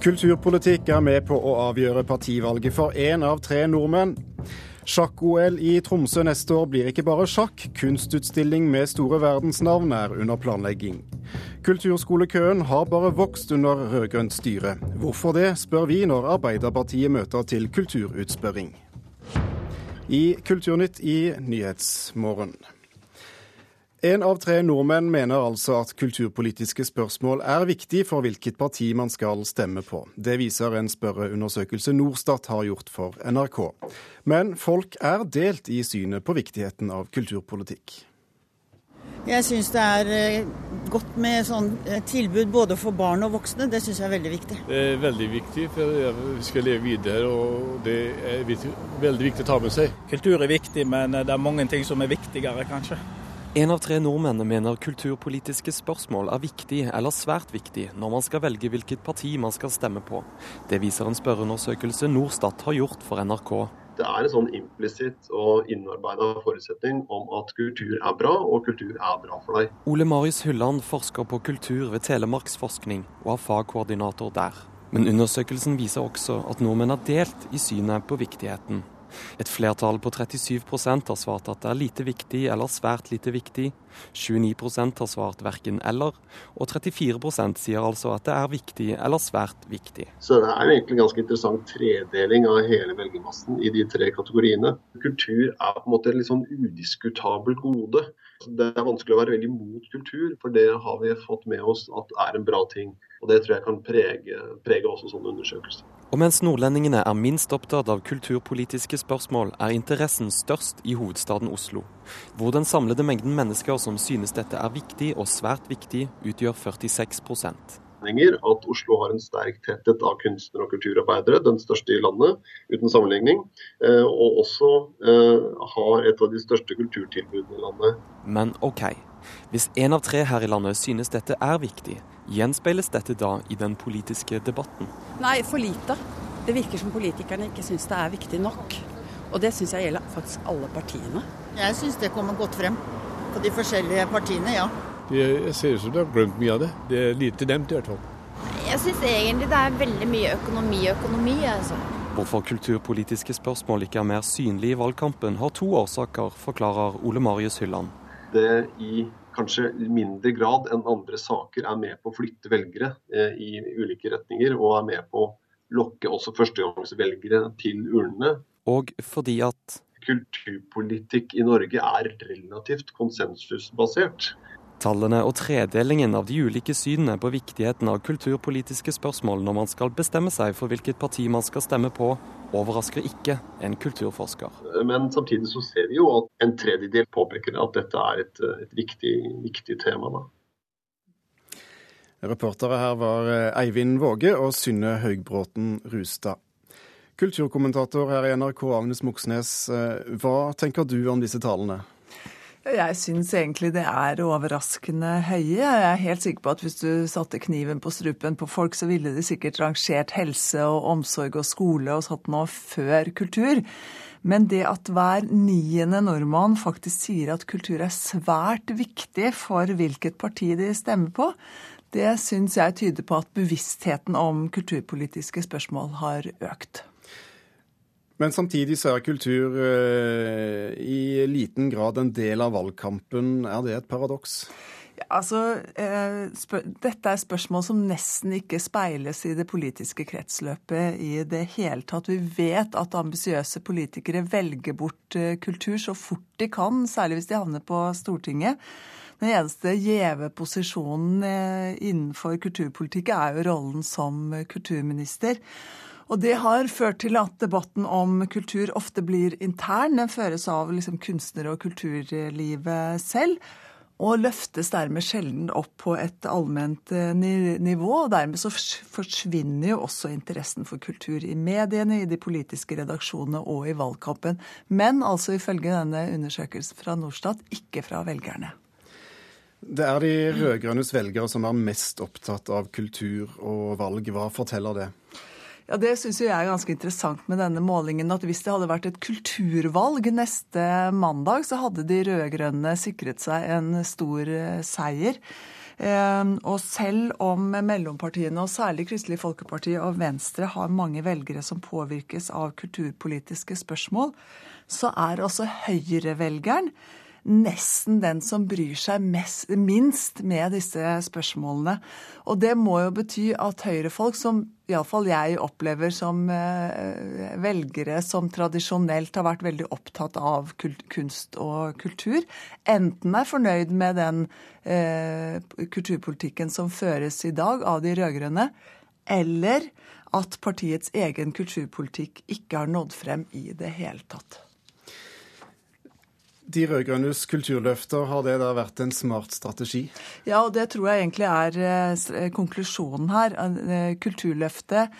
Kulturpolitikk er med på å avgjøre partivalget for én av tre nordmenn. Sjakk-OL i Tromsø neste år blir ikke bare sjakk, kunstutstilling med store verdensnavn er under planlegging. Kulturskolekøen har bare vokst under rød-grønt styre. Hvorfor det, spør vi når Arbeiderpartiet møter til kulturutspørring. I Kulturnytt i Nyhetsmorgen. En av tre nordmenn mener altså at kulturpolitiske spørsmål er viktig for hvilket parti man skal stemme på. Det viser en spørreundersøkelse Norstat har gjort for NRK. Men folk er delt i synet på viktigheten av kulturpolitikk. Jeg syns det er eh, godt med sånn eh, tilbud både for barn og voksne. Det syns jeg er veldig viktig. Det er veldig viktig, for vi skal leve videre, og det er veldig viktig å ta med seg. Kultur er viktig, men det er mange ting som er viktigere, kanskje. En av tre nordmenn mener kulturpolitiske spørsmål er viktig eller svært viktig når man skal velge hvilket parti man skal stemme på. Det viser en spørreundersøkelse Norstat har gjort for NRK. Det er en sånn implisitt og innarbeida forutsetning om at kultur er bra, og kultur er bra for deg. Ole Marius Hylland forsker på kultur ved Telemarksforskning og er fagkoordinator der. Men undersøkelsen viser også at nordmenn er delt i synet på viktigheten et flertall på 37% har svart at det er lite viktig eller svært lite viktig. 29% har svart verken eller, og 34% sier altså at det er viktig eller svært viktig. Så det er egentlig en ganske interessant tredeling av hele velgermassen i de tre kategoriene. Kultur er på en måte et litt sånn udiskutabelt gode. Det er vanskelig å være veldig mot kultur, for det har vi fått med oss at er en bra ting. Og Det tror jeg kan prege, prege også sånne undersøkelser. Og mens nordlendingene er minst opptatt av kulturpolitiske spørsmål, er interessen størst i hovedstaden Oslo, hvor den samlede mengden mennesker som synes dette er viktig og svært viktig, utgjør 46 at Oslo har en sterk tetthet av kunstnere og kulturarbeidere, den største i landet uten sammenligning. Eh, og også eh, har et av de største kulturtilbudene i landet. Men OK, hvis en av tre her i landet synes dette er viktig, Gjenspeiles dette da i den politiske debatten? Nei, for lite. Det virker som politikerne ikke syns det er viktig nok. Og det syns jeg gjelder faktisk alle partiene. Jeg syns det kommer godt frem på de forskjellige partiene, ja. Det ser ut som de har glemt mye av det. Det er lite nevnt i hvert fall. Jeg syns egentlig det er veldig mye økonomi økonomi, altså. Hvorfor kulturpolitiske spørsmål ikke er mer synlige i valgkampen, har to årsaker, forklarer Ole Marius Hylland. Det i kanskje mindre grad enn andre saker er med på å flytte velgere eh, i ulike retninger, og er med på å lokke også førstegangsvelgere til urnene. Og fordi at Kulturpolitikk i Norge er relativt konsensusbasert. Tallene og tredelingen av de ulike synene på viktigheten av kulturpolitiske spørsmål når man skal bestemme seg for hvilket parti man skal stemme på, overrasker ikke en kulturforsker. Men samtidig så ser vi jo at en tredjedel påpeker at dette er et, et viktig, viktig, tema. Da. Reportere her var Eivind Våge og Synne Høgbråten Rustad. Kulturkommentator her i NRK, Agnes Moxnes. Hva tenker du om disse tallene? Jeg syns egentlig det er overraskende høye. Jeg er helt sikker på at hvis du satte kniven på strupen på folk, så ville de sikkert rangert helse og omsorg og skole og satt noe før kultur. Men det at hver niende nordmann faktisk sier at kultur er svært viktig for hvilket parti de stemmer på, det syns jeg tyder på at bevisstheten om kulturpolitiske spørsmål har økt. Men samtidig så er kultur uh, i liten grad en del av valgkampen. Er det et paradoks? Altså, eh, Dette er spørsmål som nesten ikke speiles i det politiske kretsløpet i det hele tatt. Vi vet at ambisiøse politikere velger bort eh, kultur så fort de kan, særlig hvis de havner på Stortinget. Den eneste gjeve posisjonen innenfor kulturpolitikk er jo rollen som kulturminister. Og det har ført til at debatten om kultur ofte blir intern. Den føres av liksom kunstnere og kulturlivet selv. Og løftes dermed sjelden opp på et allment eh, nivå. og Dermed så forsvinner jo også interessen for kultur i mediene, i de politiske redaksjonene og i valgkampen. Men altså ifølge denne undersøkelsen fra Norstat ikke fra velgerne. Det er de rød-grønnes velgere som er mest opptatt av kultur og valg. Hva forteller det? Ja, Det syns jeg er ganske interessant med denne målingen. At hvis det hadde vært et kulturvalg neste mandag, så hadde de rød-grønne sikret seg en stor eh, seier. Eh, og selv om mellompartiene, og særlig Kristelig Folkeparti og Venstre, har mange velgere som påvirkes av kulturpolitiske spørsmål, så er også høyrevelgeren nesten den som bryr seg mest, minst med disse spørsmålene. Og det må jo bety at høyrefolk, som iallfall jeg opplever som eh, velgere som tradisjonelt har vært veldig opptatt av kunst og kultur, enten er fornøyd med den eh, kulturpolitikken som føres i dag av de rød-grønne, eller at partiets egen kulturpolitikk ikke har nådd frem i det hele tatt. De rød-grønnes kulturløfter, har det da vært en smart strategi? Ja, og det tror jeg egentlig er eh, konklusjonen her. Eh, kulturløftet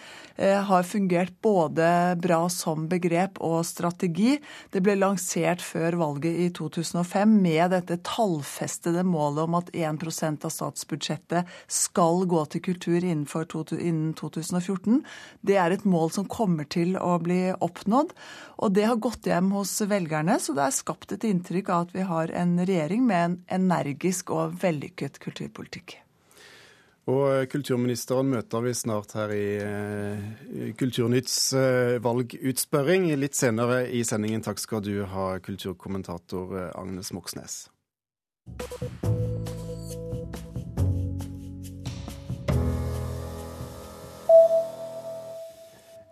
har fungert både bra som begrep og strategi. Det ble lansert før valget i 2005 med dette tallfestede målet om at 1% av statsbudsjettet skal gå til kultur innen 2014. Det er et mål som kommer til å bli oppnådd, og det har gått hjem hos velgerne, så det er skapt et inntrykk av at vi har en regjering med en energisk og vellykket kulturpolitikk. Og eh, kulturministeren møter vi snart her i uh, Kulturnytts uh, valgutspørring. Litt senere i sendingen. Takk skal du ha, kulturkommentator Agnes Moxnes.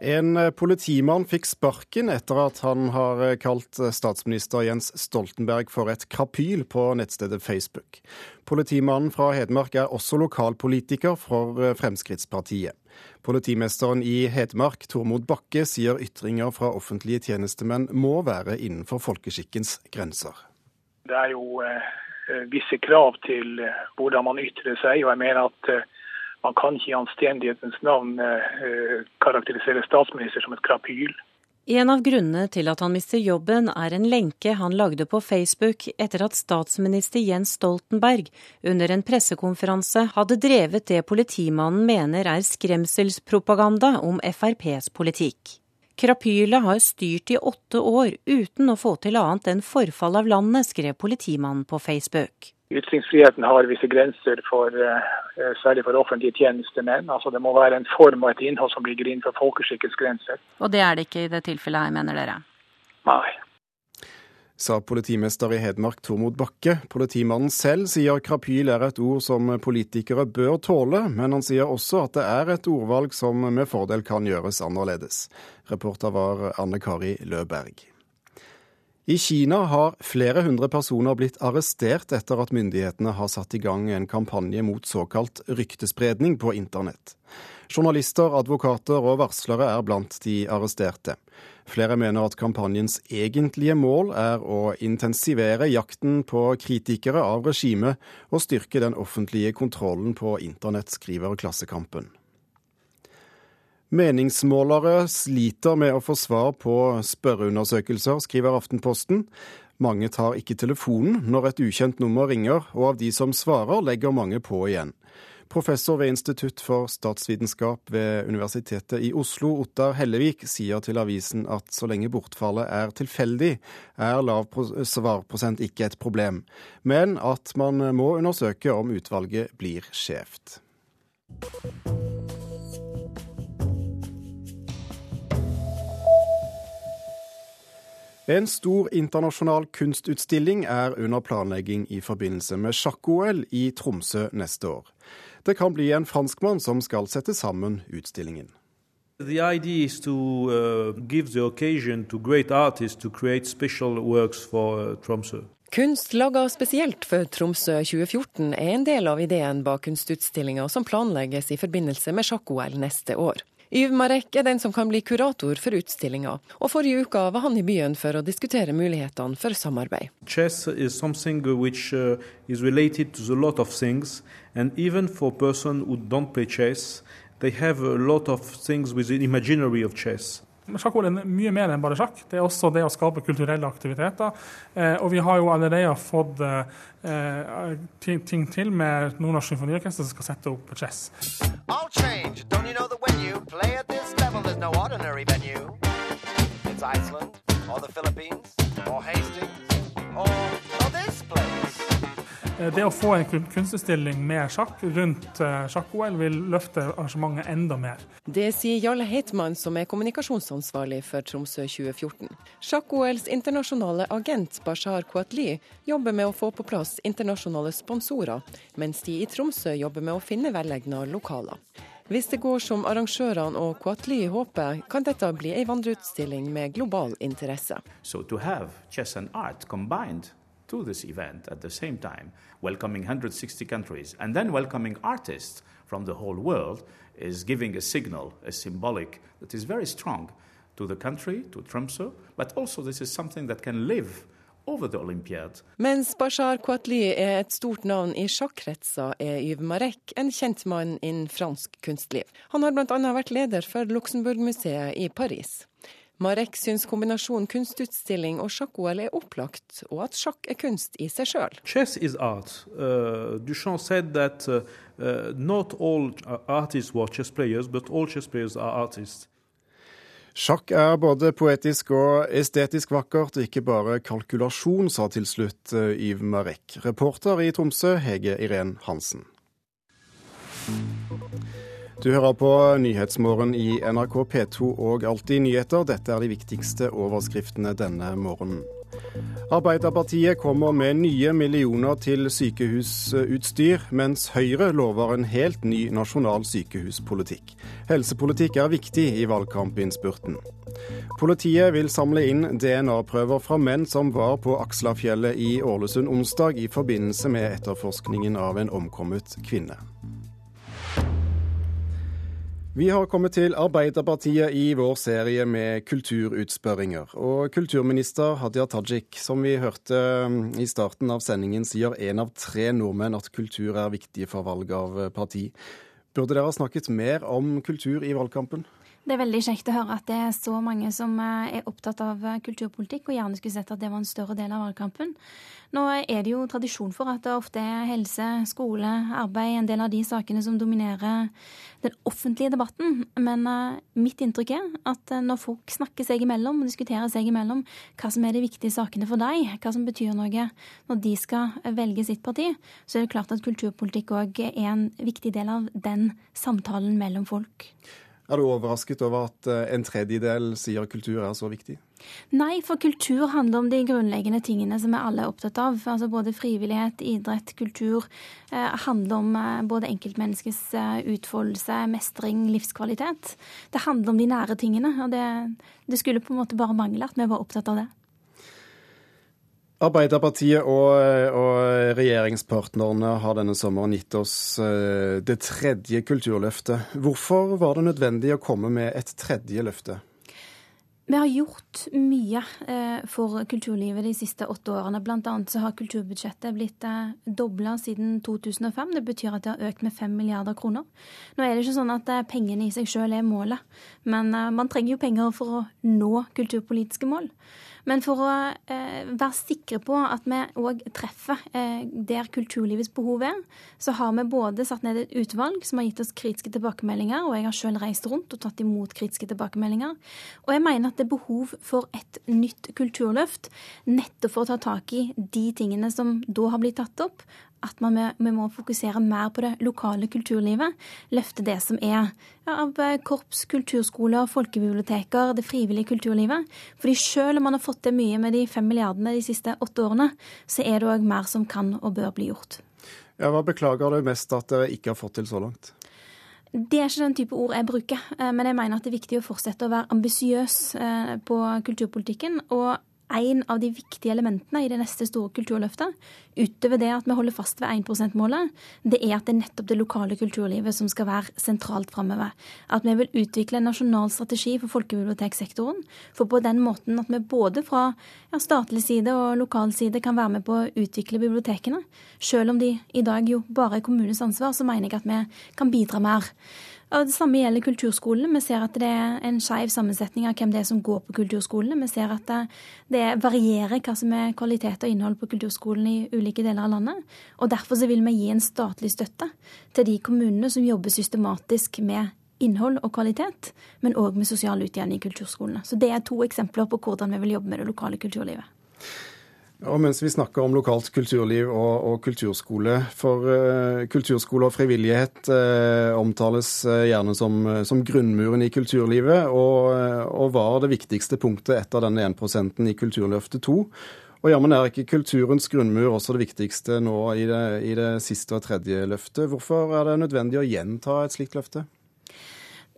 En eh, politimann fikk sparken etter at han har eh, kalt eh, statsminister Jens Stoltenberg for et krapyl på nettstedet Facebook. Politimannen fra Hedmark er også lokalpolitiker for Fremskrittspartiet. Politimesteren i Hedmark, Tormod Bakke, sier ytringer fra offentlige tjenestemenn må være innenfor folkeskikkens grenser. Det er jo visse krav til hvordan man ytrer seg, og jeg mener at man kan ikke i anstendighetens navn eh, karakterisere statsminister som et krapyl. En av grunnene til at han mister jobben, er en lenke han lagde på Facebook etter at statsminister Jens Stoltenberg under en pressekonferanse hadde drevet det politimannen mener er skremselspropaganda om FrPs politikk. Krapylet har styrt i åtte år uten å få til annet enn forfall av landet, skrev politimannen på Facebook. Ytringsfriheten har visse grenser, for, eh, særlig for offentlige tjenestemenn. Altså Det må være en form og et innhold som ligger innenfor folkeskikkens grenser. Og det er det ikke i det tilfellet her, mener dere? Nei. Sa politimester i Hedmark Tormod Bakke. Politimannen selv sier krapyl er et ord som politikere bør tåle, men han sier også at det er et ordvalg som med fordel kan gjøres annerledes. Reporter var Anne Kari Løberg. I Kina har flere hundre personer blitt arrestert etter at myndighetene har satt i gang en kampanje mot såkalt ryktespredning på internett. Journalister, advokater og varslere er blant de arresterte. Flere mener at kampanjens egentlige mål er å intensivere jakten på kritikere av regimet og styrke den offentlige kontrollen på internett, skriver Klassekampen. Meningsmålere sliter med å få svar på spørreundersøkelser, skriver Aftenposten. Mange tar ikke telefonen når et ukjent nummer ringer, og av de som svarer, legger mange på igjen. Professor ved Institutt for statsvitenskap ved Universitetet i Oslo, Ottar Hellevik, sier til avisen at så lenge bortfallet er tilfeldig, er lav svarprosent ikke et problem, men at man må undersøke om utvalget blir skjevt. En stor internasjonal kunstutstilling er under planlegging i forbindelse med sjakk-OL i Tromsø neste år. Det kan bli en franskmann som skal sette sammen utstillingen. The idea is to uh, give the occasion to great artists to create special works for uh, Tromsø. Kunst laga spesielt for Tromsø 2014 er en del av ideen bak kunstutstillinga som planlegges i forbindelse med sjakk-OL neste år. Yv Marek er den som kan bli kurator for utstillinga, og forrige uka var han i byen for å diskutere mulighetene for samarbeid. Chess is something which uh, is related to a lot of things, and even for person who don't play chess, they have a lot of things with the imaginary of chess. Sjakk er mye mer enn bare sjakk. Det er også det å skape kulturelle aktiviteter. Eh, og vi har jo allerede fått eh, ting, ting, til med Nordnorsk Symfoniorkester som skal sette opp chess. All change. Don't you know the play at this level, is no ordinary venue? It's Iceland, or the Philippines, or Hastings, or, or this place. Eh, det å få en kunstutstilling med sjakk rundt eh, sjakk-OL vil løfte arrangementet enda mer. Det sier Jarle Heitmann, som er kommunikasjonsansvarlig for Tromsø 2014. Sjakk-OLs internasjonale agent Bashar Kouatli jobber med å få på plass internasjonale sponsorer, mens de i Tromsø jobber med å finne velegna lokaler. Hvis det går som arrangørene og Quatli håper, kan dette bli ei vandreutstilling med global interesse. So to have chess and art combined to this event at the time, welcoming 160 countries and then welcoming artists from the whole world, is giving a signal, a symbolic that is very strong to the country, to Tromsø, but also this is something that can mens Bashar Kouatli er et stort navn i sjakkretser, er Yves Marek en kjent mann innen fransk kunstliv. Han har bl.a. vært leder for Luxembourg-museet i Paris. Marek syns kombinasjonen kunstutstilling og sjakk-OL er opplagt, og at sjakk er kunst i seg sjøl. Chess is art. Uh, Duchamp said that uh, uh, not all artists were chess players, but all chess players are artists. Sjakk er både poetisk og estetisk vakkert, ikke bare kalkulasjon, sa til slutt eh, Yves Marek. Reporter i Tromsø, Hege Irén Hansen. Du hører på Nyhetsmorgen i NRK P2 og Alltid nyheter. Dette er de viktigste overskriftene denne morgenen. Arbeiderpartiet kommer med nye millioner til sykehusutstyr, mens Høyre lover en helt ny nasjonal sykehuspolitikk. Helsepolitikk er viktig i valgkampinnspurten. Politiet vil samle inn DNA-prøver fra menn som var på Akslafjellet i Ålesund onsdag i forbindelse med etterforskningen av en omkommet kvinne. Vi har kommet til Arbeiderpartiet i vår serie med kulturutspørringer. Og kulturminister Hadia Tajik, som vi hørte um, i starten av sendingen, sier én av tre nordmenn at kultur er viktig for valg av parti. Burde dere ha snakket mer om kultur i valgkampen? Det er veldig kjekt å høre at det er så mange som eh, er opptatt av eh, kulturpolitikk, og gjerne skulle sett at det var en større del av valgkampen. Nå er det jo tradisjon for at det ofte er helse, skole, arbeid, en del av de sakene som dominerer den offentlige debatten. Men uh, mitt inntrykk er at når folk snakker seg imellom og diskuterer seg imellom hva som er de viktige sakene for deg, hva som betyr noe når de skal velge sitt parti, så er det klart at kulturpolitikk òg er en viktig del av den samtalen mellom folk. Er du overrasket over at eh, en tredjedel sier kultur er så viktig? Nei, for kultur handler om de grunnleggende tingene som vi alle er opptatt av. Altså Både frivillighet, idrett, kultur eh, handler om eh, både enkeltmenneskets eh, utfoldelse, mestring, livskvalitet. Det handler om de nære tingene. Og det, det skulle på en måte bare mangle at vi var opptatt av det. Arbeiderpartiet og, og, regjeringspartnerne har denne sommeren gitt oss eh, det tredje kulturløftet. Hvorfor var det nødvendig å komme med et tredje løfte? Vi har gjort mye eh, for kulturlivet de siste åtte årene. Blant annet så har kulturbudsjettet blitt eh, dobla siden 2005. Det betyr at det har økt med fem milliarder kroner. Nå er det ikke sånn at pengene i seg sjøl er målet, men man trenger jo penger for å nå kulturpolitiske mål. Men for å eh, være sikre på at vi òg treffer eh, der kulturlivets behov er, så har vi både satt ned et utvalg som har gitt oss kritiske tilbakemeldinger, og jeg har sjøl reist rundt og tatt imot kritiske tilbakemeldinger. Og jeg mener at det er behov for et nytt kulturløft, nettopp for å ta tak i de tingene som da har blitt tatt opp, at man, vi må fokusere mer på det lokale kulturlivet. Løfte det som er av eh, korps, kulturskoler, folkebiblioteker, det frivillige kulturlivet. Fordi selv om man har fått til mye med de fem milliardene de siste åtte årene, så er det òg mer som kan og bør bli gjort. Ja, Hva beklager du mest at dere ikke har fått til så langt? Det er ikke den type ord jeg bruker, eh, men jeg mener at det er viktig å fortsette å være ambisiøs eh, på kulturpolitikken. Og en av de viktige elementene i det neste store kulturløftet, utover det at vi holder fast ved 1 %-målet, det er at det er nettopp det lokale kulturlivet som skal være sentralt framover. At vi vil utvikle en nasjonal strategi for folkebiblioteksektoren. For på den måten at vi både fra ja, statlig side og lokal side kan være med på å utvikle bibliotekene. Selv om de i dag jo bare er kommunens ansvar, så mener jeg at vi kan bidra mer. Og Det samme gjelder kulturskolene. Vi ser at det er en skeiv sammensetning av hvem det er som går på kulturskolene. Vi ser at det varierer hva som er kvalitet og innhold på kulturskolen i ulike deler av landet. Og Derfor vil vi gi en statlig støtte til de kommunene som jobber systematisk med innhold og kvalitet, men òg med sosial utjevning i kulturskolene. Så det er to eksempler på hvordan vi vil jobbe med det lokale kulturlivet. Og mens vi snakker om lokalt kulturliv og, og kulturskole, for uh, kulturskole og frivillighet uh, omtales uh, gjerne som, som, grunnmuren i kulturlivet, og, og, var det viktigste punktet etter denne 1% i Kulturløftet 2. Og jammen er ikke kulturens grunnmur også det viktigste nå i det, i det siste og tredje løftet. Hvorfor er det nødvendig å gjenta et slikt løfte?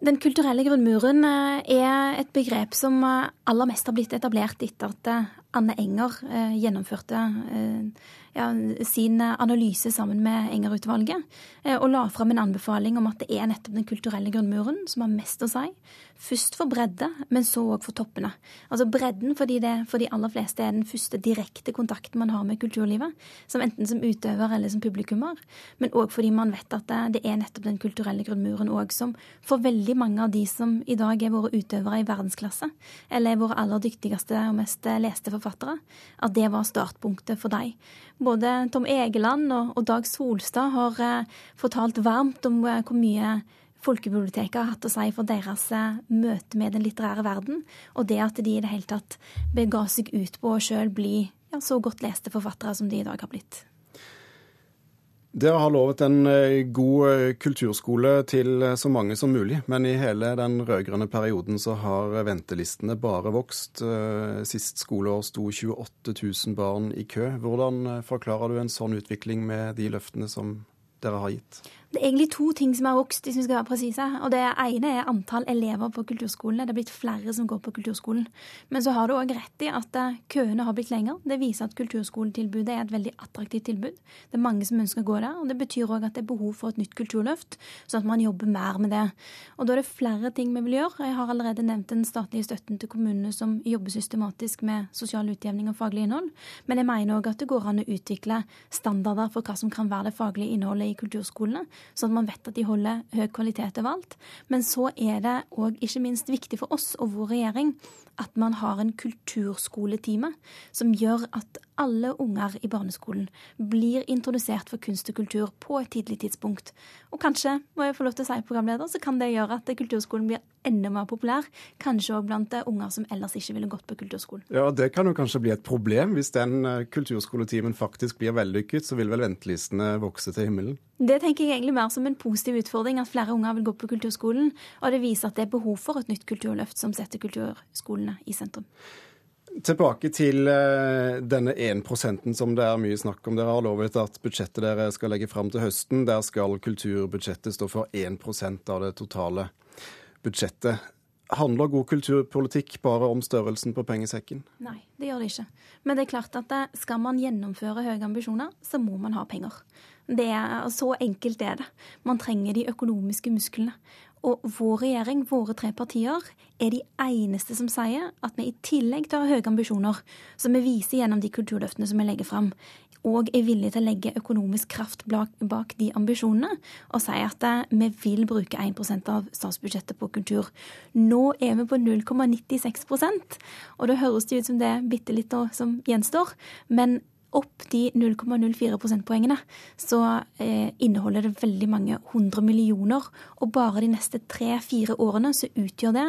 Den kulturelle grunnmuren er et begrep som aller mest har blitt etablert etter at Anne Enger eh, gjennomførte eh, ja, sin analyse sammen med Enger-utvalget, eh, og la fram en anbefaling om at det er nettopp den kulturelle grunnmuren som har mest å si. Først for bredde, men så òg for toppene. Altså bredden fordi det for de aller fleste er den første direkte kontakten man har med kulturlivet, som enten som utøver eller som publikummer, men òg fordi man vet at det er nettopp den kulturelle grunnmuren òg som for veldig mange av de som i dag er våre utøvere i verdensklasse, eller er våre aller dyktigste og mest leste forfattere, at det var startpunktet for deg. Både Tom Egeland og, Dag Solstad har eh, fortalt varmt om eh, hvor mye folkebiblioteket har hatt å si for deres eh, møte med den litterære verden, og det at de i det hele tatt bega seg ut på å sjøl bli ja, så godt leste forfattere som de i dag har blitt. Dere har lovet en eh, god eh, kulturskole til så mange som mulig, men i hele den rød-grønne perioden så har ventelistene bare vokst. Sist skoleår sto 28 000 barn i kø. Hvordan forklarer du en sånn utvikling med de løftene som dere har gitt? Det er egentlig to ting som har vokst, hvis vi skal være presise. Og det ene er antall elever på kulturskolene. Det er blitt flere som går på kulturskolen. Men så har du òg rett i at eh, køene har blitt lengre. Det viser at kulturskoletilbudet er et veldig attraktivt tilbud. Det er mange som ønsker å gå der. Og det betyr òg at det er behov for et nytt kulturløft, sånn at man jobber mer med det. Og da er det flere ting vi vil gjøre. Jeg har allerede nevnt den statlige støtten til kommunene som jobber systematisk med sosial utjevning og faglig innhold. Men jeg mener òg at det går an å utvikle standarder for hva som kan være det faglige innholdet i kulturskolene sånn at man vet at de holder høy kvalitet overalt. Men så er det òg ikke minst viktig for oss og vår regjering at man har en kulturskoletime som gjør at alle unger i barneskolen blir introdusert for kunst og kultur på et tidlig tidspunkt. Og kanskje, må jeg få lov til å si programleder, så kan det gjøre at kulturskolen blir enda mer populær. Kanskje òg blant unger som ellers ikke ville gått på kulturskolen. Ja, Det kan jo kanskje bli et problem. Hvis den eh, kulturskoletimen faktisk blir vellykket, så vil vel ventelistene vokse til himmelen? Det tenker jeg egentlig mer som en positiv utfordring, at flere unger vil gå på kulturskolen. Og det viser at det er behov for et nytt kulturløft som setter kulturskolene i sentrum. Tilbake til eh, denne 1 som det er mye snakk om. Dere har lovet at budsjettet dere skal legge fram til høsten, der skal kulturbudsjettet stå for 1% av det totale budsjettet. Handler god kulturpolitikk bare om størrelsen på pengesekken? Nei, det gjør det ikke. Men det er klart at eh, skal man gjennomføre høye ambisjoner, så må man ha penger. Det er, så enkelt er det. Man trenger de økonomiske musklene. Og vår regjering, våre tre partier, er de eneste som sier at vi i tillegg til å ha høye ambisjoner, som vi viser gjennom de kulturløftene som vi legger fram, og er villige til å legge økonomisk kraft bak de ambisjonene, og si at eh, vi vil bruke 1% av statsbudsjettet på kultur. Nå er vi på 0,96% og da høres det ut som det er bitte litt som gjenstår, men opp de 0,04 prosentpoengene, så eh, inneholder det veldig mange hundre millioner. Og bare de neste tre-fire årene så utgjør det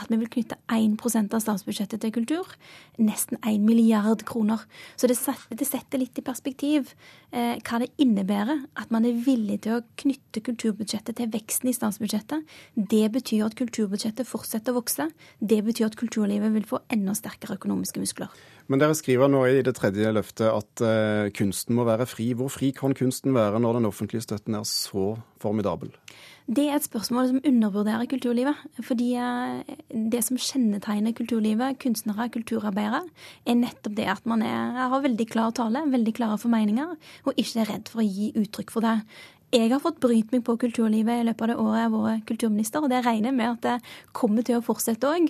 at vi vil knytte 1% av statsbudsjettet til kultur. Nesten 1 milliard kroner. Så det setter, det setter litt i perspektiv eh, hva det innebærer at man er villig til å knytte kulturbudsjettet til veksten i statsbudsjettet. Det betyr at kulturbudsjettet fortsetter å vokse. Det betyr at kulturlivet vil få enda sterkere økonomiske muskler. Men dere skriver nå i det tredje løftet at uh, kunsten må være fri. Hvor fri kan kunsten være når den offentlige støtten er så formidabel? Det er et spørsmål som undervurderer kulturlivet. Fordi uh, det som kjennetegner kulturlivet, kunstnere, kulturarbeidere, er nettopp det at man er, har veldig klar tale, veldig klare formeninger, og ikke er redd for å gi uttrykk for det. Jeg har fått brynt meg på kulturlivet i løpet av det året jeg har vært kulturminister, og det regner jeg med at det kommer til å fortsette òg.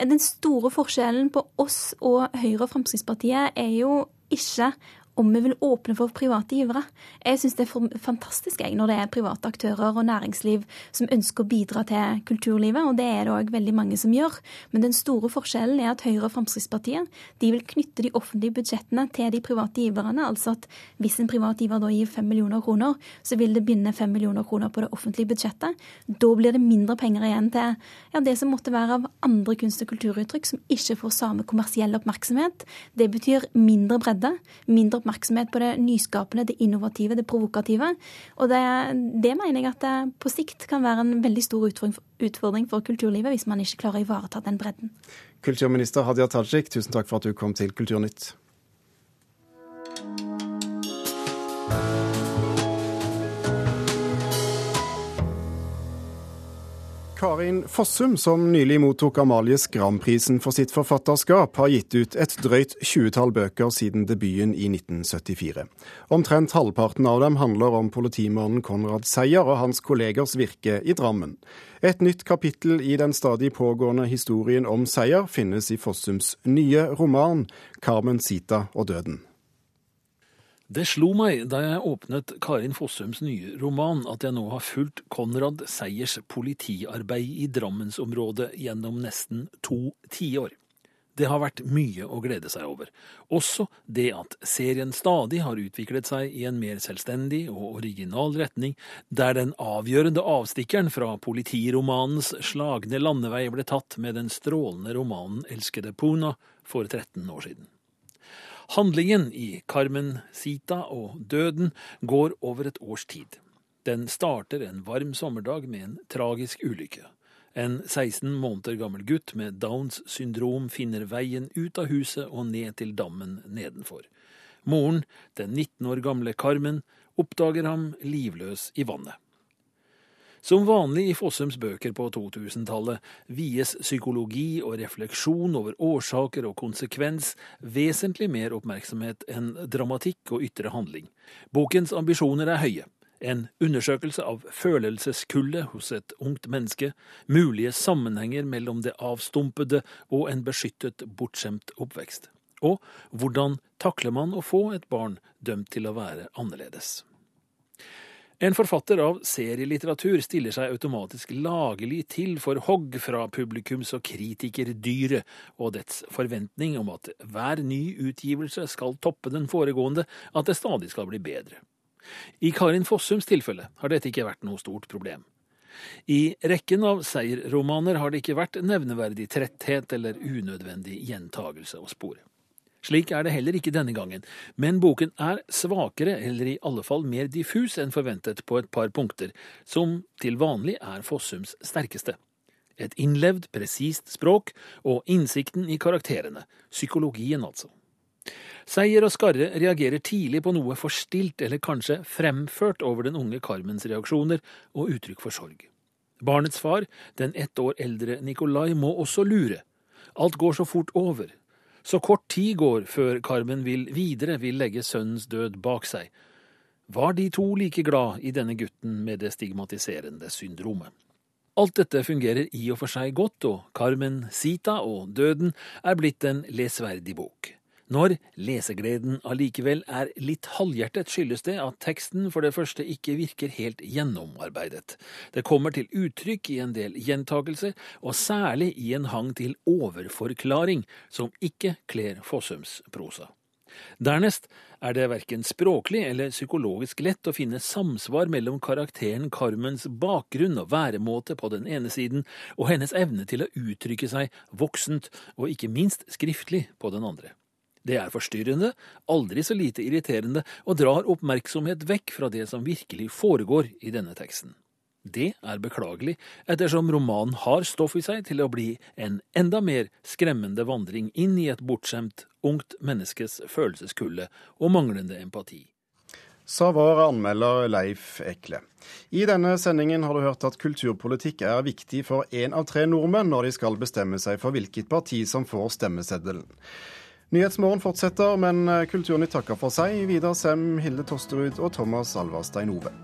Den store forskjellen på oss og Høyre og Fremskrittspartiet er jo ikke om vi vil åpne for private givere. Jeg syns det er fantastisk jeg, når det er private aktører og næringsliv som ønsker å bidra til kulturlivet, og det er det òg veldig mange som gjør. Men den store forskjellen er at Høyre og Fremskrittspartiet de vil knytte de offentlige budsjettene til de private giverne. Altså at hvis en privat giver da gir fem millioner kroner, så vil det binde fem millioner kroner på det offentlige budsjettet. Da blir det mindre penger igjen til ja, det som måtte være av andre kunst- og kulturuttrykk som ikke får samme kommersiell oppmerksomhet. Det betyr mindre bredde, mindre oppmerksomhet på det nyskapende, det innovative, det provokative. Og det, det mener jeg at det på sikt kan være en veldig stor utfordring for kulturlivet hvis man ikke klarer å ivareta den bredden. Kulturminister Hadia Tajik, tusen takk for at du kom til Kulturnytt. Karin Fossum, som nylig mottok Amalie Skram-prisen for sitt forfatterskap, har gitt ut et drøyt tjuetall bøker siden debuten i 1974. Omtrent halvparten av dem handler om politimannen Konrad Seier og hans kollegers virke i Drammen. Et nytt kapittel i den stadig pågående historien om Seier finnes i Fossums nye roman 'Carmen Sita og døden'. Det slo meg da jeg åpnet Karin Fossums nye roman at jeg nå har fulgt Konrad Seiers politiarbeid i Drammensområdet gjennom nesten to tiår. Det har vært mye å glede seg over. Også det at serien stadig har utviklet seg i en mer selvstendig og original retning, der den avgjørende avstikkeren fra politiromanens slagne landevei ble tatt med den strålende romanen Elskede Puna for 13 år siden. Handlingen i Carmen Sita og Døden går over et års tid. Den starter en varm sommerdag med en tragisk ulykke. En 16 måneder gammel gutt med Downs syndrom finner veien ut av huset og ned til dammen nedenfor. Moren, den 19 år gamle Carmen, oppdager ham livløs i vannet. Som vanlig i Fossums bøker på 2000-tallet vies psykologi og refleksjon over årsaker og konsekvens vesentlig mer oppmerksomhet enn dramatikk og ytre handling. Bokens ambisjoner er høye. En undersøkelse av følelseskullet hos et ungt menneske, mulige sammenhenger mellom det avstumpede og en beskyttet, bortskjemt oppvekst. Og hvordan takler man å få et barn dømt til å være annerledes? En forfatter av serielitteratur stiller seg automatisk lagelig til for hogg fra publikums- og kritikerdyret og dets forventning om at hver ny utgivelse skal toppe den foregående, at det stadig skal bli bedre. I Karin Fossums tilfelle har dette ikke vært noe stort problem. I rekken av seierromaner har det ikke vært nevneverdig tretthet eller unødvendig gjentagelse å spore. Slik er det heller ikke denne gangen, men boken er svakere, eller i alle fall mer diffus enn forventet på et par punkter, som til vanlig er Fossums sterkeste. Et innlevd, presist språk og innsikten i karakterene, psykologien altså. Seier og Skarre reagerer tidlig på noe forstilt eller kanskje fremført over den unge Carmens reaksjoner og uttrykk for sorg. Barnets far, den ett år eldre Nikolai, må også lure. Alt går så fort over, så kort tid går før Carmen vil videre vil legge sønnens død bak seg. Var de to like glad i denne gutten med det stigmatiserende syndromet? Alt dette fungerer i og for seg godt, og Carmen Sita og Døden er blitt en lesverdig bok. Når lesegleden allikevel er litt halvhjertet, skyldes det at teksten for det første ikke virker helt gjennomarbeidet. Det kommer til uttrykk i en del gjentakelser, og særlig i en hang til overforklaring, som ikke kler Fossums prosa. Dernest er det verken språklig eller psykologisk lett å finne samsvar mellom karakteren Carmens bakgrunn og væremåte på den ene siden, og hennes evne til å uttrykke seg voksent og ikke minst skriftlig på den andre. Det er forstyrrende, aldri så lite irriterende, og drar oppmerksomhet vekk fra det som virkelig foregår i denne teksten. Det er beklagelig, ettersom romanen har stoff i seg til å bli en enda mer skremmende vandring inn i et bortskjemt, ungt menneskes følelseskulle og manglende empati. Sa vår anmelder Leif Ekle. I denne sendingen har du hørt at kulturpolitikk er viktig for én av tre nordmenn når de skal bestemme seg for hvilket parti som får stemmeseddelen. Nyhetsmorgen fortsetter, men Kulturnytt takker for seg. Vidar Sem, Hilde Tosterud og Thomas Alvarstein Ove.